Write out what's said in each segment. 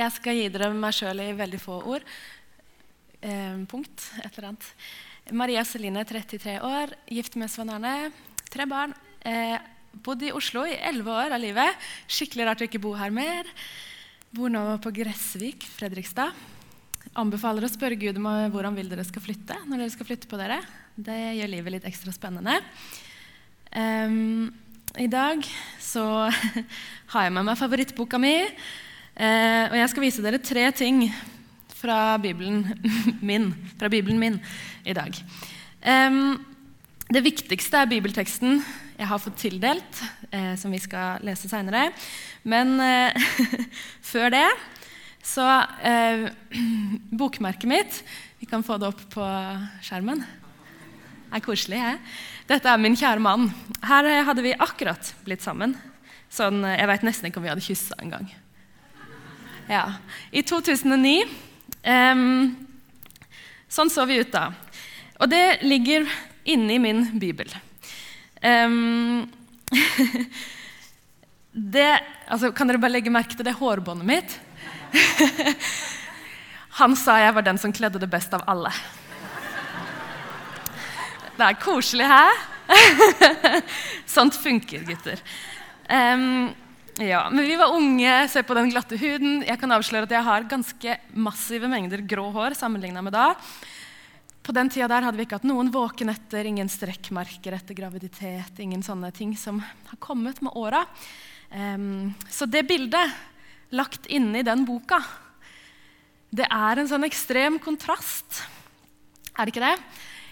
Jeg skal gi dere meg sjøl i veldig få ord. Eh, punkt. Et eller annet. Maria Celine, 33 år, gift med Svein Arne. Tre barn. Eh, bodd i Oslo i 11 år av livet. Skikkelig rart å ikke bo her mer. Bor nå på Gressvik, Fredrikstad. Anbefaler å spørre Gud om hvor han vil dere skal flytte. når dere skal flytte på dere. Det gjør livet litt ekstra spennende. Um, I dag så har jeg med meg favorittboka mi. Uh, og jeg skal vise dere tre ting fra Bibelen min, fra Bibelen min i dag. Det viktigste er bibelteksten jeg har fått tildelt, uh, som vi skal lese seinere. Men uh, før det så eh, bokmerket mitt Vi kan få det opp på skjermen. Det er koselig. jeg. Dette er min kjære mann. Her eh, hadde vi akkurat blitt sammen. Sånn, eh, jeg vet nesten ikke om vi hadde kyssa engang. Ja. I 2009 um, Sånn så vi ut da. Og det ligger inni min bibel. Um, det, altså, kan dere bare legge merke til det hårbåndet mitt? Han sa jeg var den som kledde det best av alle. Det er koselig, hæ? Sånt funker, gutter. Um, ja, men vi var unge, se på den glatte huden. Jeg kan avsløre at jeg har ganske massive mengder grå hår sammenligna med da. På den tida der hadde vi ikke hatt noen våkenetter, ingen strekkmerker etter graviditet, ingen sånne ting som har kommet med åra. Um, så det bildet lagt inni den boka. Det er en sånn ekstrem kontrast. Er det ikke det?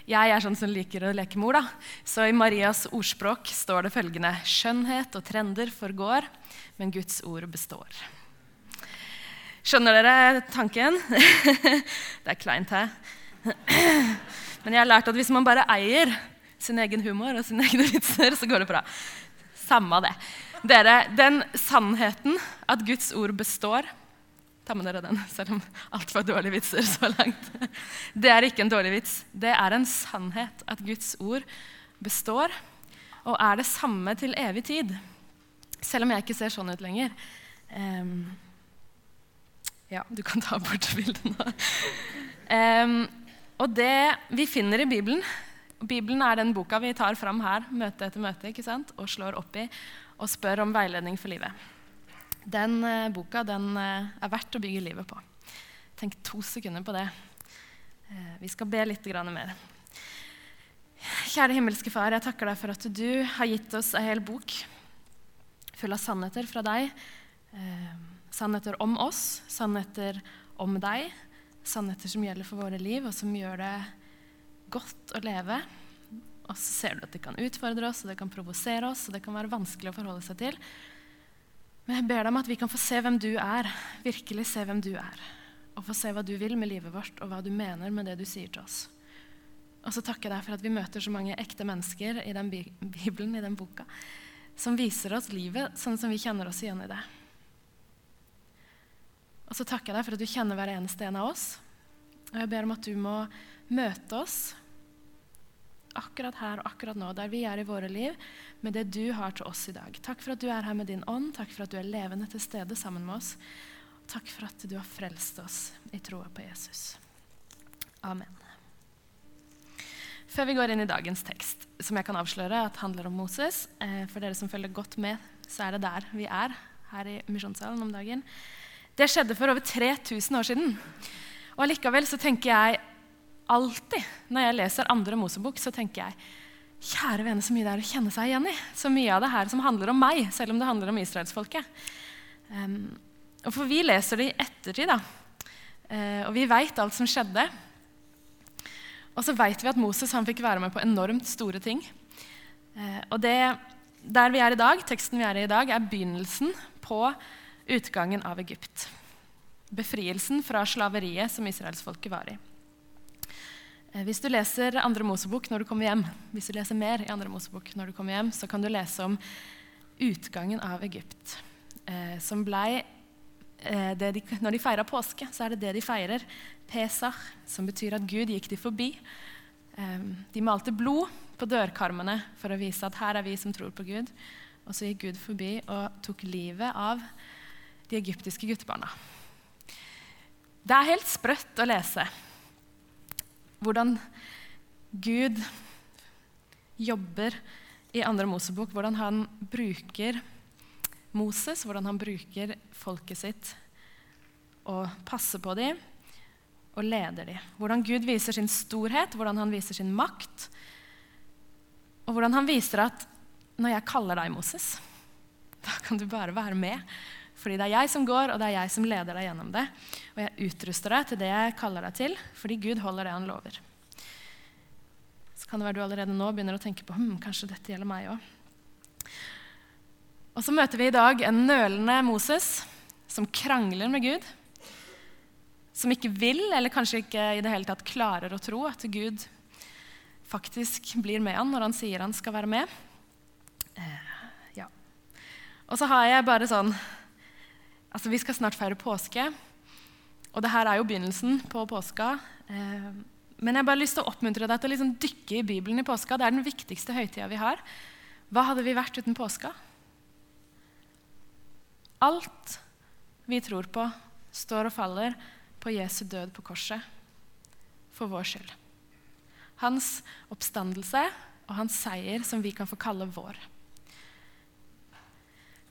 Jeg er sånn som liker å leke mor. da. Så I Marias ordspråk står det følgende.: Skjønnhet og trender forgår, men Guds ord består. Skjønner dere tanken? det er kleint her. Men jeg har lært at hvis man bare eier sin egen humor og sine egne vitser, så går det bra. Samme det. Dere, den sannheten at Guds ord består Ta med dere den, selv om alt var dårlige vitser så langt. Det er ikke en dårlig vits. Det er en sannhet at Guds ord består og er det samme til evig tid. Selv om jeg ikke ser sånn ut lenger. Um, ja, du kan ta bort bildet nå. Um, og det vi finner i Bibelen Bibelen er den boka vi tar fram her møte etter møte ikke sant? og slår opp i og spør om veiledning for livet. Den uh, boka den, uh, er verdt å bygge livet på. Tenk to sekunder på det. Uh, vi skal be litt mer. Kjære himmelske Far, jeg takker deg for at du har gitt oss ei hel bok full av sannheter fra deg. Eh, sannheter om oss, sannheter om deg. Sannheter som gjelder for våre liv, og som gjør det godt å leve. Og så ser du at det kan utfordre oss, og det kan provosere oss, og det kan være vanskelig å forholde seg til. Men jeg ber deg om at vi kan få se hvem du er, virkelig se hvem du er. Og få se hva du vil med livet vårt, og hva du mener med det du sier til oss. Og så takker jeg deg for at vi møter så mange ekte mennesker i den Bibelen, i den boka, som viser oss livet sånn som vi kjenner oss igjen i det. Og så takker jeg deg for at du kjenner hver eneste en av oss. Og jeg ber om at du må møte oss akkurat her og akkurat nå, der vi er i våre liv, med det du har til oss i dag. Takk for at du er her med din ånd, takk for at du er levende til stede sammen med oss. Takk for at du har frelst oss i troa på Jesus. Amen. Før vi går inn i dagens tekst, som jeg kan avsløre at handler om Moses eh, For dere som følger godt med, så er det der vi er her i Misjonssalen om dagen. Det skjedde for over 3000 år siden. Og allikevel så tenker jeg alltid når jeg leser andre Mosebok, så tenker jeg Kjære vene, så mye det er å kjenne seg igjen i. Så mye av det her som handler om meg, selv om det handler om israelsfolket. Um, og for vi leser det i ettertid, da. Uh, og vi veit alt som skjedde. Og så veit vi at Moses han fikk være med på enormt store ting. Uh, og det, der vi er i dag, teksten vi er i i dag, er begynnelsen på utgangen av Egypt. Befrielsen fra slaveriet som israelsfolket var i. Eh, hvis du leser andre Mosebok når du kommer hjem, hvis du leser mer i andre Mosebok når du kommer hjem, så kan du lese om utgangen av Egypt. Eh, som ble eh, de, Når de feirer påske, så er det det de feirer. Pesach, som betyr at Gud gikk de forbi. Eh, de malte blod på dørkarmene for å vise at her er vi som tror på Gud. Og så gikk Gud forbi og tok livet av de egyptiske guttebarna. Det er helt sprøtt å lese hvordan Gud jobber i andre Mosebok, hvordan han bruker Moses, hvordan han bruker folket sitt og passer på dem og leder dem. Hvordan Gud viser sin storhet, hvordan han viser sin makt. Og hvordan han viser at når jeg kaller deg Moses, da kan du bare være med. Fordi det er jeg som går, og det er jeg som leder deg gjennom det. Og jeg utruster deg til det jeg kaller deg til, fordi Gud holder det han lover. Så kan det være du allerede nå begynner å tenke på hm, kanskje dette gjelder meg òg. Og så møter vi i dag en nølende Moses som krangler med Gud som ikke vil, eller kanskje ikke i det hele tatt klarer å tro at Gud faktisk blir med han når han sier han skal være med. Eh, ja. Og så har jeg bare sånn Altså, vi skal snart feire påske, og det her er jo begynnelsen på påska. Eh, men jeg har bare lyst til å oppmuntre deg til å liksom dykke i Bibelen i påska. Det er den viktigste høytida vi har. Hva hadde vi vært uten påska? Alt vi tror på, står og faller på Jesu død på korset for vår skyld. Hans oppstandelse og hans seier som vi kan få kalle vår.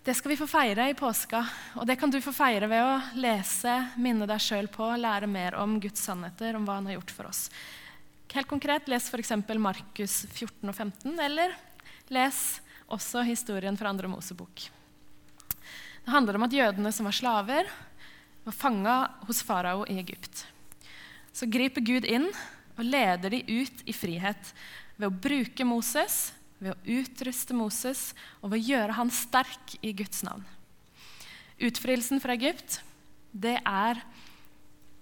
Det skal vi få feire i påska, og det kan du få feire ved å lese, minne deg sjøl på, lære mer om Guds sannheter, om hva han har gjort for oss. Helt konkret, les f.eks. Markus 14 og 15, eller les også historien fra andre Mosebok. Det handler om at jødene som var slaver, var fanga hos farao i Egypt. Så griper Gud inn og leder de ut i frihet ved å bruke Moses, ved å utruste Moses og ved å gjøre han sterk i Guds navn. Utfrielsen fra Egypt, det, er,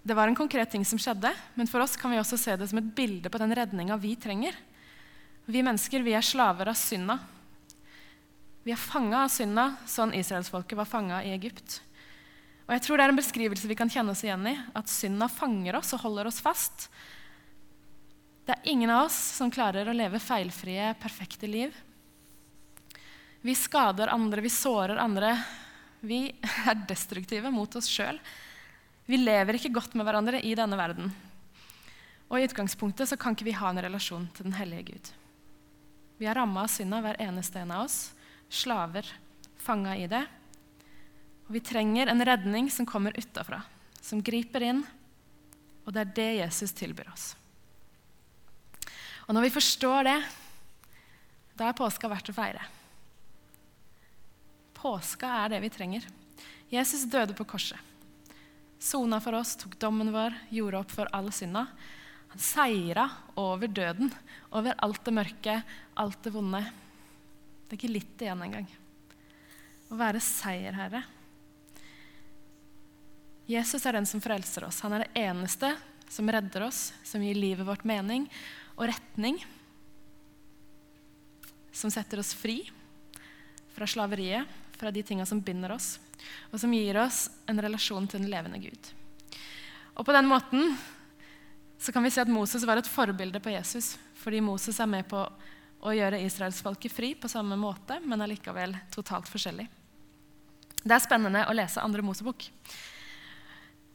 det var en konkret ting som skjedde, men for oss kan vi også se det som et bilde på den redninga vi trenger. Vi mennesker vi er slaver av synda. Vi er fanga av synda, sånn israelsfolket var fanga i Egypt. Og jeg tror Det er en beskrivelse vi kan kjenne oss igjen i. At synda fanger oss og holder oss fast. Det er ingen av oss som klarer å leve feilfrie, perfekte liv. Vi skader andre, vi sårer andre. Vi er destruktive mot oss sjøl. Vi lever ikke godt med hverandre i denne verden. Og i utgangspunktet så kan ikke vi ha en relasjon til den hellige Gud. Vi er ramma av synda, hver eneste en av oss. Slaver, fanga i det. Og vi trenger en redning som kommer utafra, som griper inn. Og det er det Jesus tilbyr oss. Og når vi forstår det, da er påska verdt å feire. Påska er det vi trenger. Jesus døde på korset. Sona for oss, tok dommen vår, gjorde opp for all synda. Han seira over døden, over alt det mørke, alt det vonde. Det er ikke litt igjen engang. Å være seierherre Jesus er den som frelser oss. Han er det eneste som redder oss, som gir livet vårt mening og retning. Som setter oss fri fra slaveriet, fra de tinga som binder oss, og som gir oss en relasjon til den levende Gud. Og På den måten så kan vi se at Moses var et forbilde på Jesus, fordi Moses er med på å gjøre israelsfolket fri på samme måte, men allikevel totalt forskjellig. Det er spennende å lese andre Mosebok.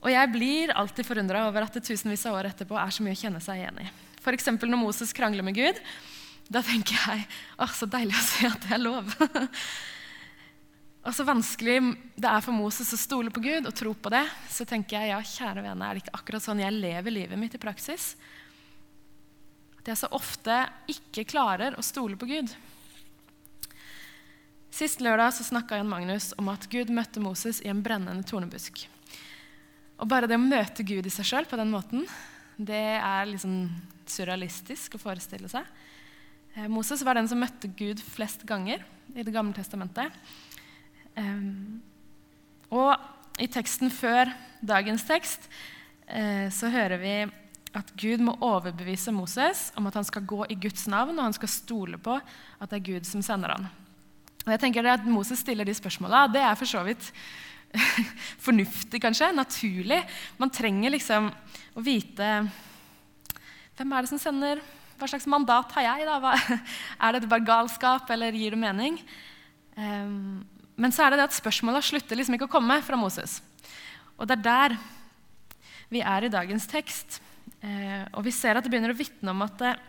Og jeg blir alltid forundra over at det tusenvis av år etterpå er så mye å kjenne seg igjen i. F.eks. når Moses krangler med Gud. Da tenker jeg åh, så deilig å se at det er lov. og så vanskelig det er for Moses å stole på Gud og tro på det, så tenker jeg ja, kjære vene, er det ikke akkurat sånn jeg lever livet mitt i praksis? At jeg så ofte ikke klarer å stole på Gud. Sist lørdag så snakka Jan Magnus om at Gud møtte Moses i en brennende tornebusk. Og bare det å møte Gud i seg sjøl på den måten, det er liksom surrealistisk å forestille seg. Eh, Moses var den som møtte Gud flest ganger i Det gamle testamentet. Og i teksten før dagens tekst eh, så hører vi at Gud må overbevise Moses om at han skal gå i Guds navn, og han skal stole på at det er Gud som sender han. Og jeg tenker det At Moses stiller de spørsmåla, det er for så vidt fornuftig, kanskje. Naturlig. Man trenger liksom å vite hvem er det som sender Hva slags mandat har jeg? da? er det bare galskap, eller gir det mening? Um, men så er det det at spørsmåla slutter liksom ikke å komme fra Moses. Og det er der Vi er i dagens tekst, og vi ser at det begynner å vitne om at eh,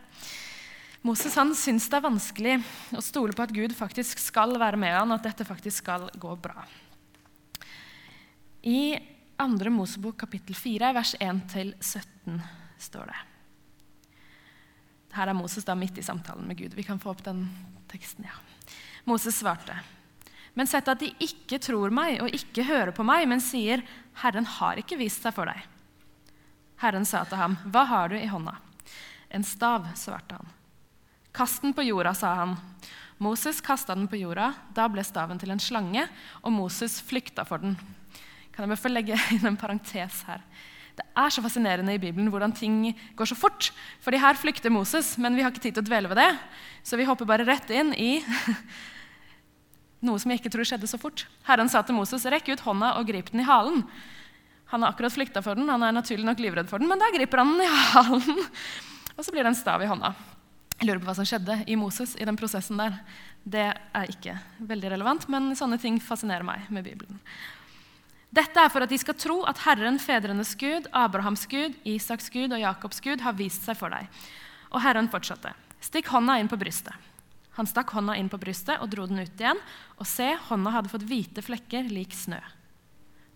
Moses han syns det er vanskelig å stole på at Gud faktisk skal være med han, og at dette faktisk skal gå bra. I 2. Mosebok kapittel 4, vers 1-17 står det. Her er Moses da midt i samtalen med Gud. Vi kan få opp den teksten. ja. Moses svarte. Men sett at de ikke tror meg og ikke hører på meg, men sier, 'Herren har ikke vist seg for deg.' Herren sa til ham, 'Hva har du i hånda?' 'En stav', svarte han. 'Kast den på jorda', sa han. Moses kasta den på jorda. Da ble staven til en slange, og Moses flykta for den. Kan jeg bare få legge inn en parentes her? Det er så fascinerende i Bibelen hvordan ting går så fort. Fordi her flykter Moses, men vi har ikke tid til å dvele ved det. Så vi hopper bare rett inn i noe som jeg ikke tror skjedde så fort. Herren sa til Moses, 'Rekk ut hånda og grip den i halen'. Han har akkurat flykta for den, han er naturlig nok livredd for den, men der griper han den i halen. Og så blir det en stav i hånda. Jeg lurer på hva som skjedde i Moses i den prosessen der. Det er ikke veldig relevant, men sånne ting fascinerer meg med Bibelen. Dette er for at de skal tro at Herren, fedrenes Gud, Abrahams Gud, Isaks Gud og Jakobs Gud har vist seg for deg. Og Herren fortsatte. Stikk hånda inn på brystet. Han stakk hånda inn på brystet og dro den ut igjen, og se, hånda hadde fått hvite flekker lik snø.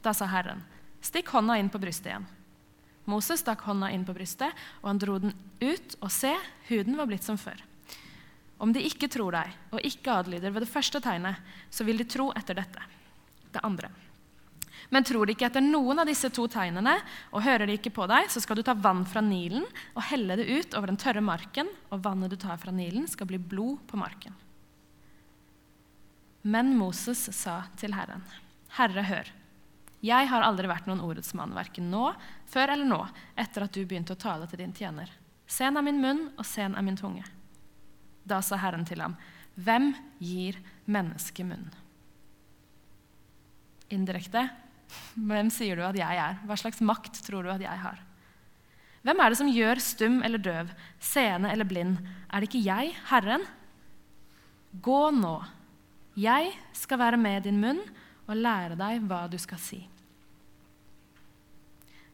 Da sa Herren, stikk hånda inn på brystet igjen. Moses stakk hånda inn på brystet, og han dro den ut, og se, huden var blitt som før. Om de ikke tror deg og ikke adlyder ved det første tegnet, så vil de tro etter dette, det andre. Men tror de ikke etter noen av disse to tegnene, og hører de ikke på deg, så skal du ta vann fra Nilen og helle det ut over den tørre marken, og vannet du tar fra Nilen, skal bli blod på marken. Men Moses sa til Herren, Herre, hør. Jeg har aldri vært noen ordets mann, verken nå, før eller nå, etter at du begynte å tale til din tjener. Sen er min munn, og sen er min tunge. Da sa Herren til ham, Hvem gir mennesket munn? Indirekte hvem sier du at jeg er? Hva slags makt tror du at jeg har? Hvem er det som gjør stum eller døv, seende eller blind? Er det ikke jeg, Herren? Gå nå. Jeg skal være med din munn og lære deg hva du skal si.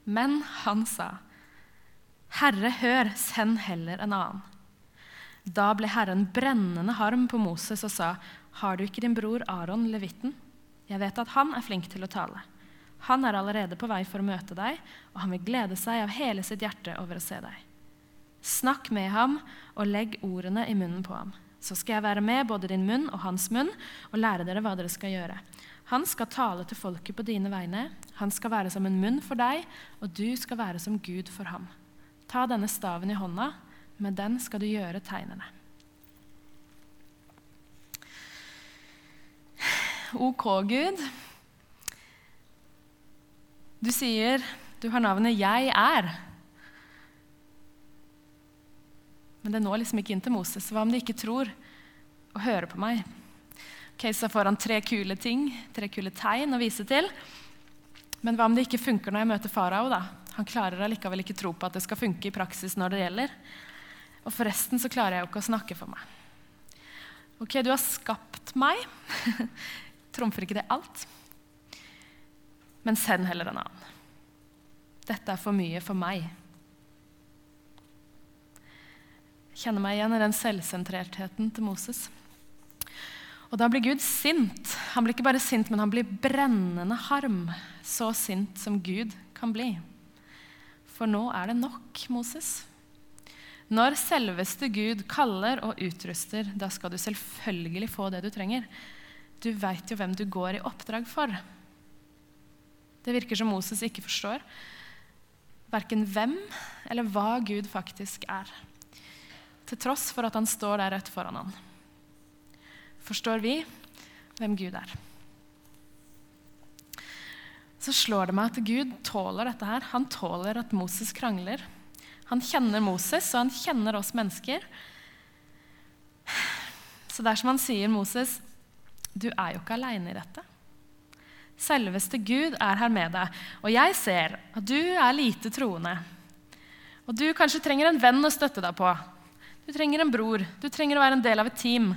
Men han sa, Herre, hør, send heller en annen. Da ble Herren brennende harm på Moses og sa, Har du ikke din bror Aron, levitten? Jeg vet at han er flink til å tale. Han er allerede på vei for å møte deg, og han vil glede seg av hele sitt hjerte over å se deg. Snakk med ham og legg ordene i munnen på ham. Så skal jeg være med både din munn og hans munn og lære dere hva dere skal gjøre. Han skal tale til folket på dine vegne. Han skal være som en munn for deg, og du skal være som Gud for ham. Ta denne staven i hånda, med den skal du gjøre tegnene. Ok, Gud. Du sier du har navnet 'Jeg er'. Men det når liksom ikke inn til Moses. Hva om de ikke tror og hører på meg? Ok, Så får han tre kule ting, tre kule tegn å vise til. Men hva om det ikke funker når jeg møter farao? da? Han klarer allikevel ikke tro på at det skal funke i praksis når det gjelder. Og forresten så klarer jeg jo ikke å snakke for meg. Ok, du har skapt meg. Trumfer ikke det alt? men send heller en annen. Dette er for mye for meg. Jeg kjenner meg igjen i den selvsentrertheten til Moses. Og da blir Gud sint. Han blir ikke bare sint, men han blir brennende harm. Så sint som Gud kan bli. For nå er det nok, Moses. Når selveste Gud kaller og utruster, da skal du selvfølgelig få det du trenger. Du veit jo hvem du går i oppdrag for. Det virker som Moses ikke forstår verken hvem eller hva Gud faktisk er, til tross for at han står der rett foran han. Forstår vi hvem Gud er? Så slår det meg at Gud tåler dette her. Han tåler at Moses krangler. Han kjenner Moses, og han kjenner oss mennesker. Så er han sier, Moses, du er jo ikke aleine i dette. Selveste Gud er her med deg. Og jeg ser at du er lite troende. Og du kanskje trenger en venn å støtte deg på. Du trenger en bror. Du trenger å være en del av et team.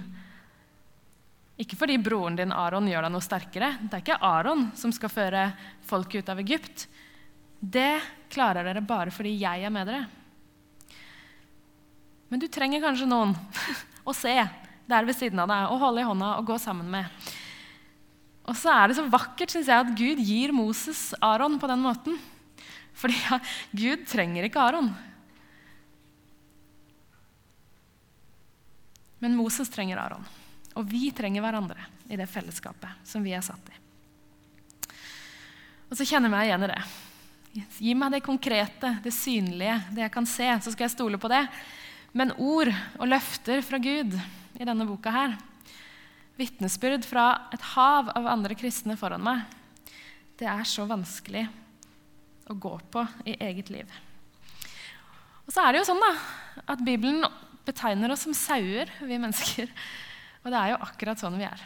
Ikke fordi broren din Aron gjør deg noe sterkere. Det er ikke Aron som skal føre folket ut av Egypt. Det klarer dere bare fordi jeg er med dere. Men du trenger kanskje noen å se der ved siden av deg og holde i hånda og gå sammen med. Og så er det så vakkert synes jeg, at Gud gir Moses Aron på den måten. Fordi Gud trenger ikke Aron. Men Moses trenger Aron. Og vi trenger hverandre i det fellesskapet som vi er satt i. Og så kjenner jeg meg igjen i det. Gi meg det konkrete, det synlige, det jeg kan se, så skal jeg stole på det. Men ord og løfter fra Gud i denne boka her, vitnesbyrd fra et hav av andre kristne foran meg, det er så vanskelig å gå på i eget liv. Og så er det jo sånn da, at Bibelen betegner oss som sauer, vi mennesker. Og det er jo akkurat sånn vi er.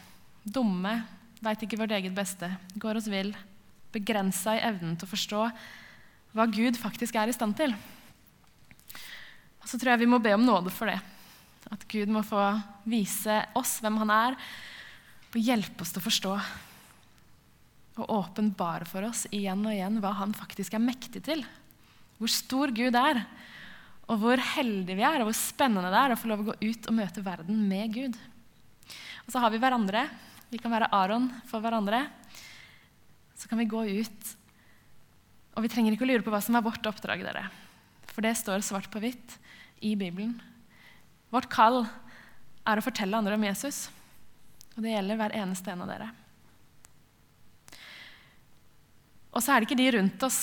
Dumme, veit ikke vårt eget beste, går oss vill, begrensa i evnen til å forstå hva Gud faktisk er i stand til. Og så tror jeg vi må be om nåde for det. At Gud må få vise oss hvem han er, og hjelpe oss til å forstå. Og åpenbare for oss igjen og igjen hva han faktisk er mektig til. Hvor stor Gud er, og hvor heldige vi er, og hvor spennende det er å få lov å gå ut og møte verden med Gud. Og så har vi hverandre. Vi kan være Aron for hverandre. Så kan vi gå ut. Og vi trenger ikke å lure på hva som er vårt oppdrag, dere. For det står svart på hvitt i Bibelen. Vårt kall er å fortelle andre om Jesus. Og det gjelder hver eneste en av dere. Og så er det ikke de rundt oss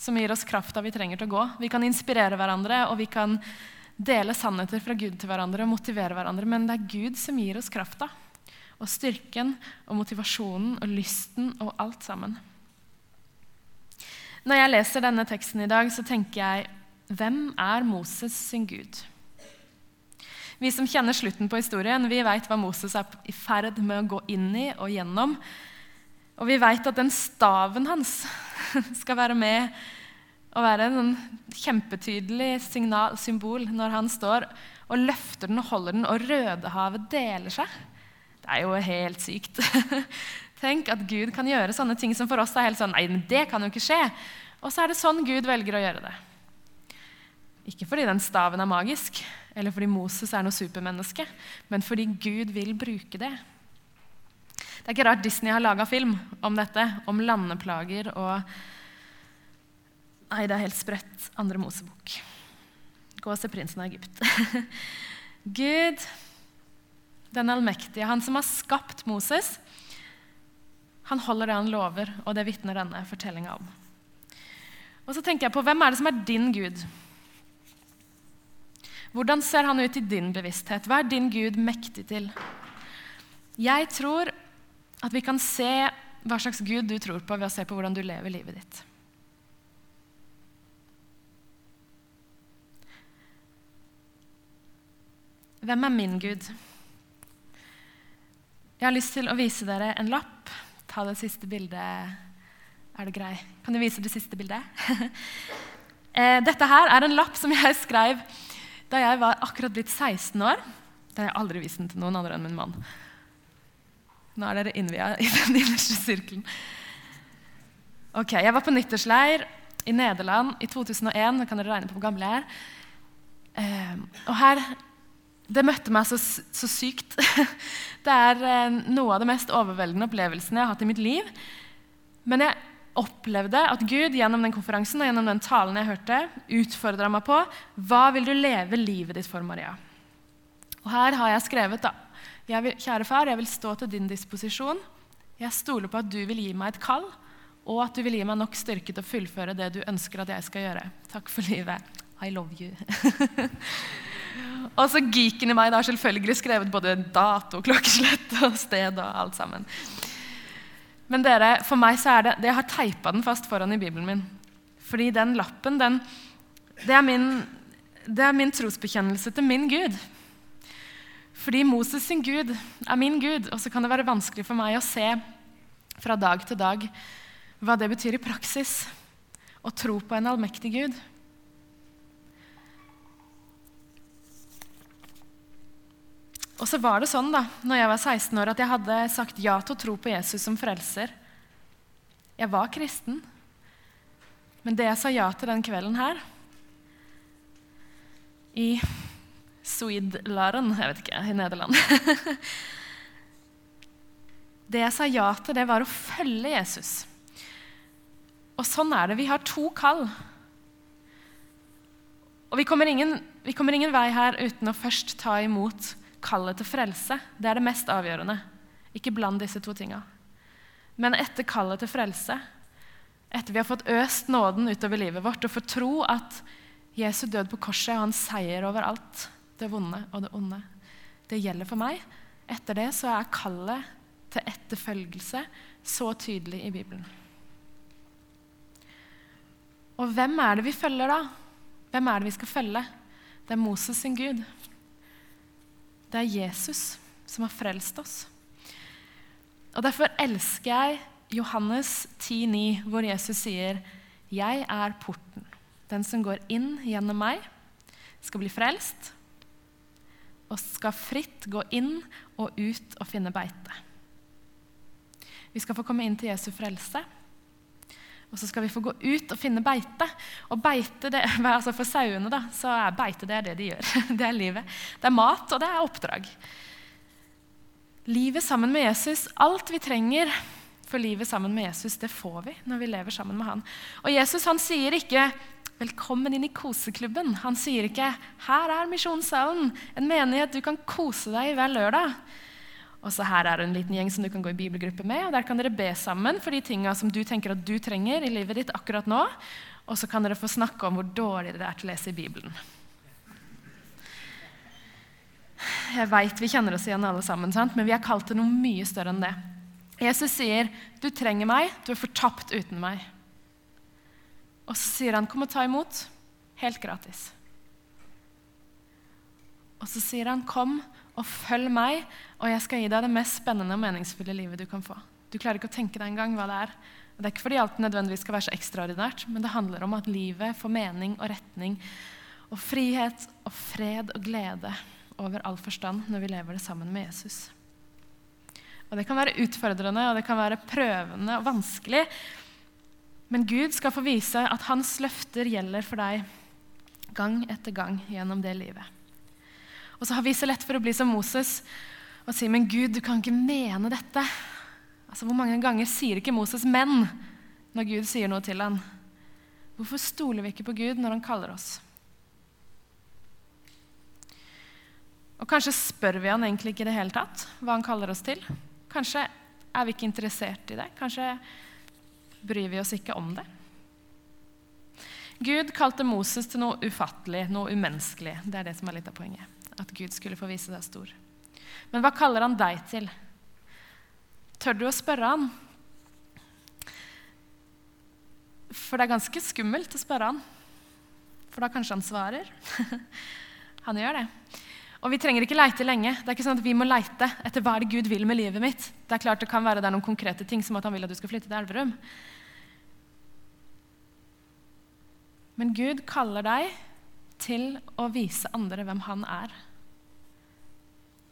som gir oss krafta vi trenger til å gå. Vi kan inspirere hverandre, og vi kan dele sannheter fra Gud til hverandre og motivere hverandre, men det er Gud som gir oss krafta og styrken og motivasjonen og lysten og alt sammen. Når jeg leser denne teksten i dag, så tenker jeg hvem er Moses sin Gud? Vi som kjenner slutten på historien, vi veit hva Moses er i ferd med å gå inn i og gjennom. Og vi veit at den staven hans skal være med og være en kjempetydelig signal, symbol når han står og løfter den og holder den, og Rødehavet deler seg. Det er jo helt sykt. Tenk at Gud kan gjøre sånne ting som for oss er helt sånn Nei, det kan jo ikke skje. Og så er det sånn Gud velger å gjøre det. Ikke fordi den staven er magisk, eller fordi Moses er noe supermenneske, men fordi Gud vil bruke det. Det er ikke rart Disney har laga film om dette, om landeplager og Nei, det er helt sprøtt. Andre Mosebok. Gå og se 'Prinsen av Egypt'. Gud den allmektige, han som har skapt Moses, han holder det han lover, og det vitner denne fortellinga om. Og så tenker jeg på, Hvem er det som er din Gud? Hvordan ser han ut i din bevissthet? Hva er din Gud mektig til? Jeg tror at vi kan se hva slags Gud du tror på, ved å se på hvordan du lever livet ditt. Hvem er min Gud? Jeg har lyst til å vise dere en lapp. Ta det siste bildet. Er det grei? Kan du vise det siste bildet? Eh, dette her er en lapp som jeg skrev da jeg var akkurat blitt 16 år. Da har jeg aldri vist den til noen andre enn min mann. Nå er dere innvia i den innerste sirkelen. Ok, Jeg var på nyttårsleir i Nederland i 2001. Nå kan dere regne på hvor gammel jeg er. Eh, og her det møtte meg så, så sykt. Det er eh, noe av det mest overveldende opplevelsene jeg har hatt i mitt liv. Men jeg opplevde at Gud gjennom den konferansen og gjennom den talen jeg hørte, utfordra meg på hva vil du leve livet ditt for, Maria. Og her har jeg skrevet da, vil, Kjære far, jeg vil stå til din disposisjon. Jeg stoler på at du vil gi meg et kall, og at du vil gi meg nok styrke til å fullføre det du ønsker at jeg skal gjøre. Takk for livet. I love you. Og så geeken i meg har selvfølgelig skrevet både dato, klokkeslett og sted og alt sammen. Men dere, for meg så er det, Jeg har teipa den fast foran i Bibelen min. Fordi den lappen, den, det, er min, det er min trosbekjennelse til min Gud. Fordi Moses sin Gud er min Gud, og så kan det være vanskelig for meg å se fra dag til dag hva det betyr i praksis å tro på en allmektig Gud. Og så var det sånn da når jeg var 16 år, at jeg hadde sagt ja til å tro på Jesus som frelser. Jeg var kristen. Men det jeg sa ja til den kvelden her I Swedlaren, jeg vet ikke, i Nederland Det jeg sa ja til, det var å følge Jesus. Og sånn er det. Vi har to kall. Og vi kommer, ingen, vi kommer ingen vei her uten å først ta imot kallet til frelse. Det er det mest avgjørende. Ikke bland disse to tinga. Men etter kallet til frelse, etter vi har fått øst nåden utover livet vårt og får tro at Jesu død på korset og hans seier over alt, det vonde og det onde, det gjelder for meg, etter det så er kallet til etterfølgelse så tydelig i Bibelen. Og hvem er det vi følger da? Hvem er det vi skal følge? Det er Moses sin Gud. Det er Jesus som har frelst oss. Og Derfor elsker jeg Johannes 10,9, hvor Jesus sier, 'Jeg er porten. Den som går inn gjennom meg, skal bli frelst' og skal fritt gå inn og ut og finne beite. Vi skal få komme inn til Jesu frelse. Og så skal vi få gå ut og finne beite. Og beite, det, altså For sauene da, så er beite det er det de gjør. Det er livet. Det er mat, og det er oppdrag. Livet sammen med Jesus, alt vi trenger for livet sammen med Jesus, det får vi når vi lever sammen med han. Og Jesus han sier ikke 'velkommen inn i koseklubben'. Han sier ikke 'her er misjonssalen', en menighet du kan kose deg i hver lørdag'. Og så her er det en liten gjeng som du kan gå i bibelgruppe med. og Der kan dere be sammen for de tinga som du tenker at du trenger i livet ditt akkurat nå. Og så kan dere få snakke om hvor dårlig dere er til å lese i Bibelen. Jeg veit vi kjenner oss igjen alle sammen, sant? men vi er kalt til noe mye større enn det. Jesus sier, 'Du trenger meg, du er fortapt uten meg'. Og så sier han, 'Kom og ta imot'. Helt gratis. Og så sier han, 'Kom og følg meg, og jeg skal gi deg det mest spennende og meningsfulle livet du kan få. Du klarer ikke å tenke deg engang hva det er. Og det er ikke fordi alt nødvendigvis skal være så ekstraordinært, men det handler om at livet får mening og retning og frihet og fred og glede over all forstand når vi lever det sammen med Jesus. Og Det kan være utfordrende og det kan være prøvende og vanskelig. Men Gud skal få vise at hans løfter gjelder for deg gang etter gang gjennom det livet. Og så har vi så lett for å bli som Moses og si men Gud, du kan ikke mene dette. Altså, Hvor mange ganger sier ikke Moses 'men' når Gud sier noe til han? Hvorfor stoler vi ikke på Gud når han kaller oss? Og Kanskje spør vi han egentlig ikke i det hele tatt hva han kaller oss til. Kanskje er vi ikke interessert i det. Kanskje bryr vi oss ikke om det. Gud kalte Moses til noe ufattelig, noe umenneskelig. Det er det som er litt av poenget at Gud skulle få vise seg stor. Men hva kaller han deg til? Tør du å spørre han? For det er ganske skummelt å spørre han. For da kanskje han svarer. han gjør det. Og vi trenger ikke leite lenge. Det er ikke sånn at Vi må leite etter hva er det Gud vil med livet mitt. Det er klart det kan være det er noen konkrete ting, som at han vil at du skal flytte til Elverum. Men Gud kaller deg til å vise andre hvem han er.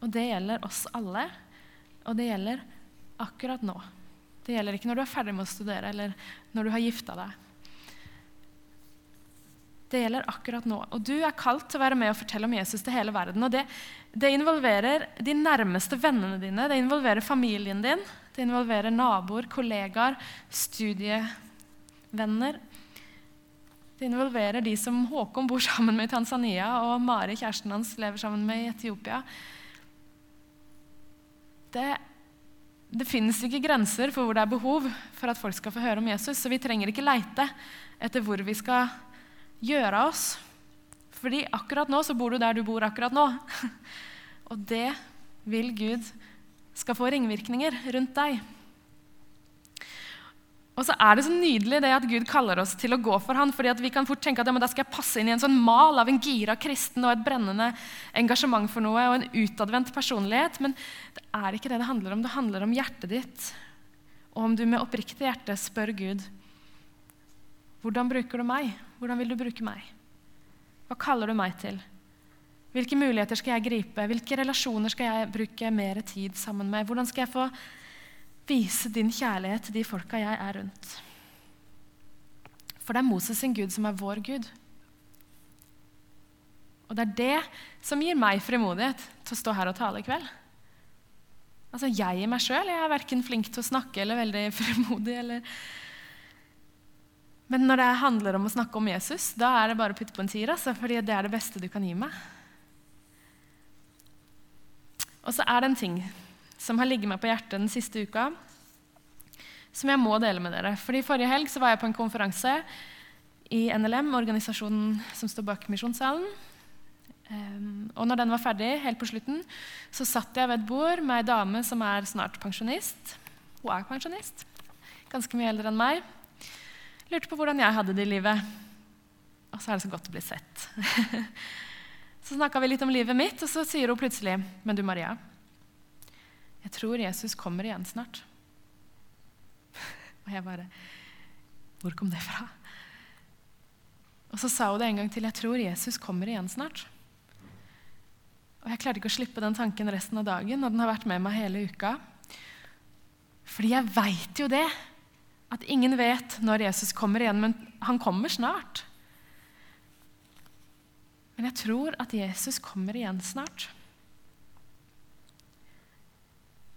Og det gjelder oss alle, og det gjelder akkurat nå. Det gjelder ikke når du er ferdig med å studere, eller når du har gifta deg. Det gjelder akkurat nå. Og du er kalt til å være med og fortelle om Jesus til hele verden. Og det, det involverer de nærmeste vennene dine, det involverer familien din, det involverer naboer, kollegaer, studievenner. Det involverer de som Håkon bor sammen med i Tanzania, og Mari, kjæresten hans, lever sammen med i Etiopia. Det, det finnes ikke grenser for hvor det er behov for at folk skal få høre om Jesus. Så vi trenger ikke leite etter hvor vi skal gjøre oss. Fordi akkurat nå så bor du der du bor akkurat nå. Og det vil Gud skal få ringvirkninger rundt deg. Og så er det så nydelig det at Gud kaller oss til å gå for han, fordi Vi kan fort tenke at ja, da skal jeg passe inn i en sånn mal av en gira kristen og et brennende engasjement for noe og en utadvendt personlighet. Men det er ikke det det handler om. Det handler om hjertet ditt. Og om du med oppriktig hjerte spør Gud hvordan bruker du meg? Hvordan vil du bruke meg? Hva kaller du meg til? Hvilke muligheter skal jeg gripe? Hvilke relasjoner skal jeg bruke mer tid sammen med? Hvordan skal jeg få vise din kjærlighet til de folka jeg er rundt. For det er Moses sin Gud som er vår Gud. Og det er det som gir meg frimodighet til å stå her og tale i kveld. Altså, Jeg i meg sjøl er verken flink til å snakke eller veldig frimodig. Eller... Men når det handler om å snakke om Jesus, da er det bare å putte på en tier. Altså, fordi det er det beste du kan gi meg. Og så er det en ting som har ligget meg på hjertet den siste uka, som jeg må dele med dere. Fordi Forrige helg så var jeg på en konferanse i NLM, organisasjonen som står bak Misjonssalen. Um, og når den var ferdig, helt på slutten, så satt jeg ved et bord med ei dame som er snart pensjonist. Hun er pensjonist. Ganske mye eldre enn meg. Lurte på hvordan jeg hadde det i livet. Og så er det så godt å bli sett. så snakka vi litt om livet mitt, og så sier hun plutselig Men du, Maria. Jeg tror Jesus kommer igjen snart. og jeg bare Hvor kom det fra? Og så sa hun det en gang til. Jeg tror Jesus kommer igjen snart. Og jeg klarte ikke å slippe den tanken resten av dagen, og den har vært med meg hele uka. Fordi jeg veit jo det. At ingen vet når Jesus kommer igjen, men han kommer snart. Men jeg tror at Jesus kommer igjen snart.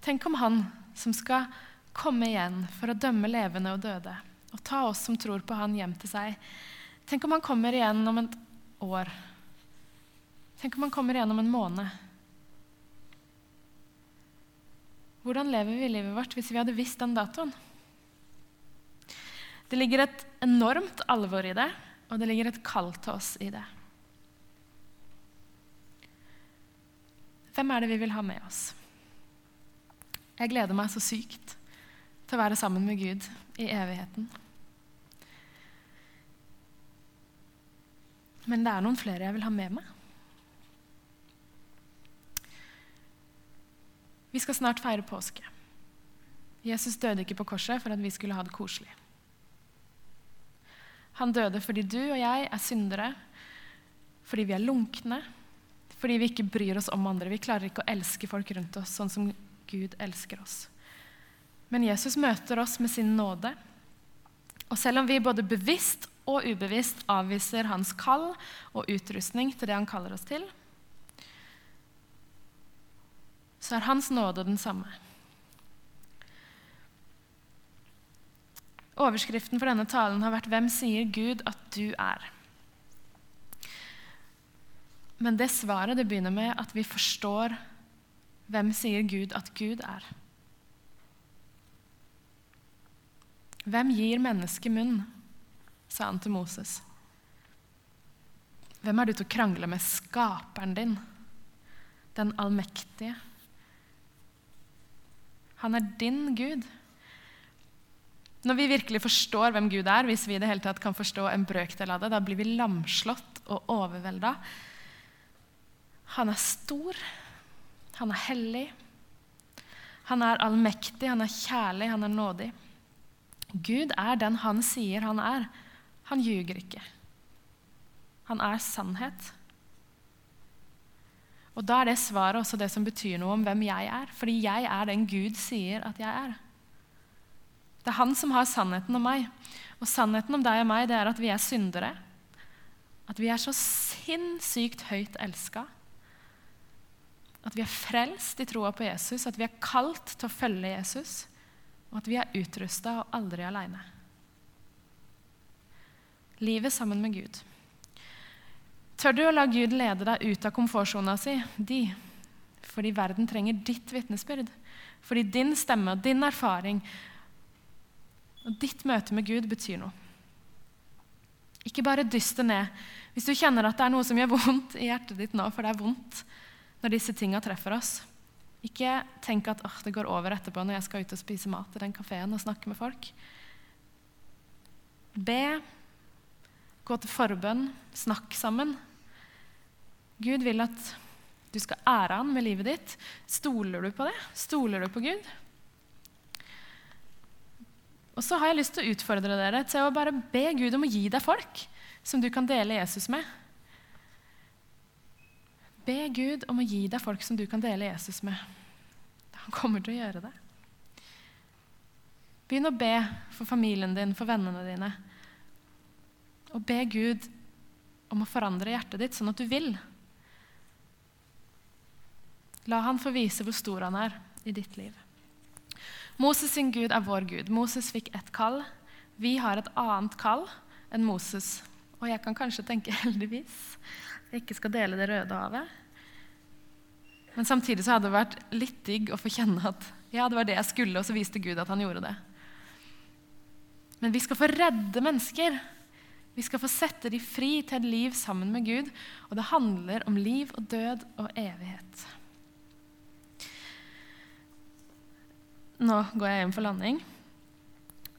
Tenk om han som skal komme igjen for å dømme levende og døde, og ta oss som tror på han, hjem til seg. Tenk om han kommer igjen om et år Tenk om han kommer igjen om en måned. Hvordan lever vi livet vårt hvis vi hadde visst den datoen? Det ligger et enormt alvor i det, og det ligger et kall til oss i det. Hvem er det vi vil ha med oss? Jeg gleder meg så sykt til å være sammen med Gud i evigheten. Men det er noen flere jeg vil ha med meg. Vi skal snart feire påske. Jesus døde ikke på korset for at vi skulle ha det koselig. Han døde fordi du og jeg er syndere, fordi vi er lunkne, fordi vi ikke bryr oss om andre. Vi klarer ikke å elske folk rundt oss sånn som Gud elsker oss. Men Jesus møter oss med sin nåde. Og selv om vi både bevisst og ubevisst avviser hans kall og utrustning til det han kaller oss til, så er Hans nåde den samme. Overskriften for denne talen har vært 'Hvem sier Gud at du er?' Men det svaret det begynner med at vi forstår hvem sier Gud at Gud er. Hvem gir mennesket munn? sa han til Moses. Hvem er du til å krangle med skaperen din, den allmektige? Han er din Gud. Når vi virkelig forstår hvem Gud er, hvis vi i det hele tatt kan forstå en brøkdel av det, da blir vi lamslått og overvelda. Han er stor, han er hellig, han er allmektig, han er kjærlig, han er nådig. Gud er den han sier han er. Han ljuger ikke. Han er sannhet. Og da er det svaret også det som betyr noe om hvem jeg er. Fordi jeg er den Gud sier at jeg er. Det er han som har sannheten om meg. Og sannheten om deg og meg det er at vi er syndere. At vi er så sinnssykt høyt elska. At vi er frelst i troa på Jesus, at vi er kalt til å følge Jesus. Og at vi er utrusta og aldri aleine. Livet sammen med Gud. Tør du å la Gud lede deg ut av komfortsona si? De. Fordi verden trenger ditt vitnesbyrd. Fordi din stemme og din erfaring og ditt møte med Gud betyr noe. Ikke bare dyst det ned hvis du kjenner at det er noe som gjør vondt i hjertet ditt nå, for det er vondt når disse tinga treffer oss. Ikke tenk at oh, det går over etterpå når jeg skal ut og spise mat i den kafeen og snakke med folk. Be, gå til forbønn, snakk sammen. Gud vil at du skal ære han med livet ditt. Stoler du på det? Stoler du på Gud? Og så har jeg lyst til å utfordre dere til å bare be Gud om å gi deg folk som du kan dele Jesus med. Be Gud om å gi deg folk som du kan dele Jesus med. Han kommer til å gjøre det. Begynn å be for familien din, for vennene dine. Og be Gud om å forandre hjertet ditt sånn at du vil. La han få vise hvor stor han er i ditt liv. Moses sin Gud er vår Gud. Moses fikk ett kall. Vi har et annet kall enn Moses. Og jeg kan kanskje tenke heldigvis jeg ikke skal dele det røde havet. Men samtidig så hadde det vært litt digg å få kjenne at ja, det var det jeg skulle, og så viste Gud at han gjorde det. Men vi skal få redde mennesker. Vi skal få sette de fri til et liv sammen med Gud. Og det handler om liv og død og evighet. Nå går jeg hjem for landing.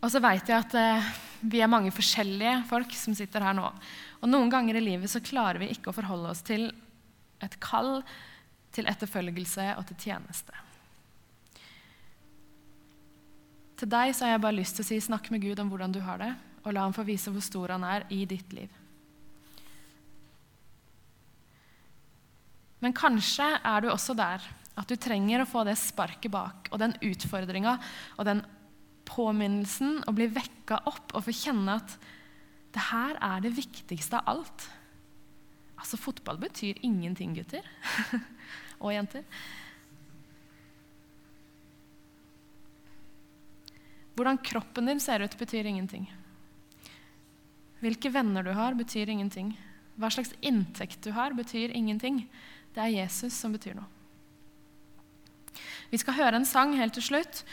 Og så veit jeg at eh, vi er mange forskjellige folk som sitter her nå. Og noen ganger i livet så klarer vi ikke å forholde oss til et kall, til etterfølgelse og til tjeneste. Til deg så har jeg bare lyst til å si snakk med Gud om hvordan du har det, og la ham få vise hvor stor han er i ditt liv. Men kanskje er du også der at du trenger å få det sparket bak og den utfordringa og den påminnelsen og bli vekka opp og få kjenne at det her er det viktigste av alt. Altså, fotball betyr ingenting, gutter og jenter. Hvordan kroppen din ser ut, betyr ingenting. Hvilke venner du har, betyr ingenting. Hva slags inntekt du har, betyr ingenting. Det er Jesus som betyr noe. Vi skal høre en sang helt til slutt.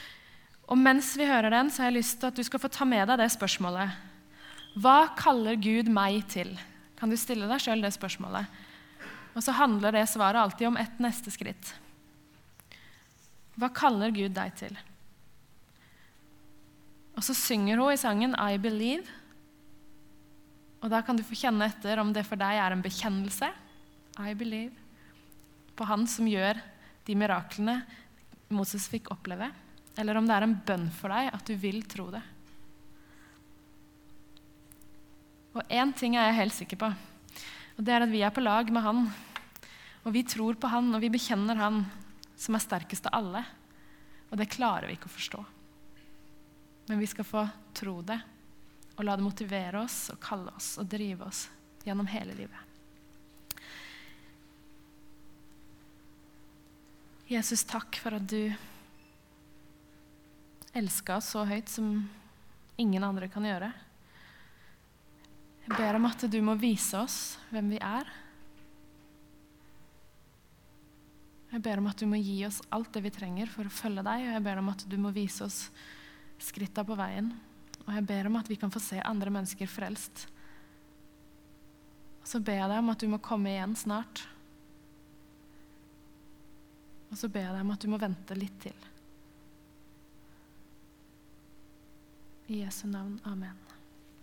Og mens vi hører den, så har jeg lyst til at du skal få ta med deg det spørsmålet. Hva kaller Gud meg til? Kan du stille deg sjøl det spørsmålet? Og så handler det svaret alltid om ett neste skritt. Hva kaller Gud deg til? Og så synger hun i sangen 'I Believe'. Og da kan du få kjenne etter om det for deg er en bekjennelse. I believe. På Han som gjør de miraklene Moses fikk oppleve. Eller om det er en bønn for deg at du vil tro det. Og én ting er jeg helt sikker på, og det er at vi er på lag med Han. Og vi tror på Han, og vi bekjenner Han som er sterkest av alle. Og det klarer vi ikke å forstå. Men vi skal få tro det og la det motivere oss og kalle oss og drive oss gjennom hele livet. Jesus, takk for at du elsker oss så høyt som ingen andre kan gjøre. Jeg ber om at du må vise oss hvem vi er. Jeg ber om at du må gi oss alt det vi trenger for å følge deg, og jeg ber om at du må vise oss skritta på veien. Og jeg ber om at vi kan få se andre mennesker frelst. Og så ber jeg deg om at du må komme igjen snart. Og så ber jeg deg om at du må vente litt til. I Jesu navn. Amen.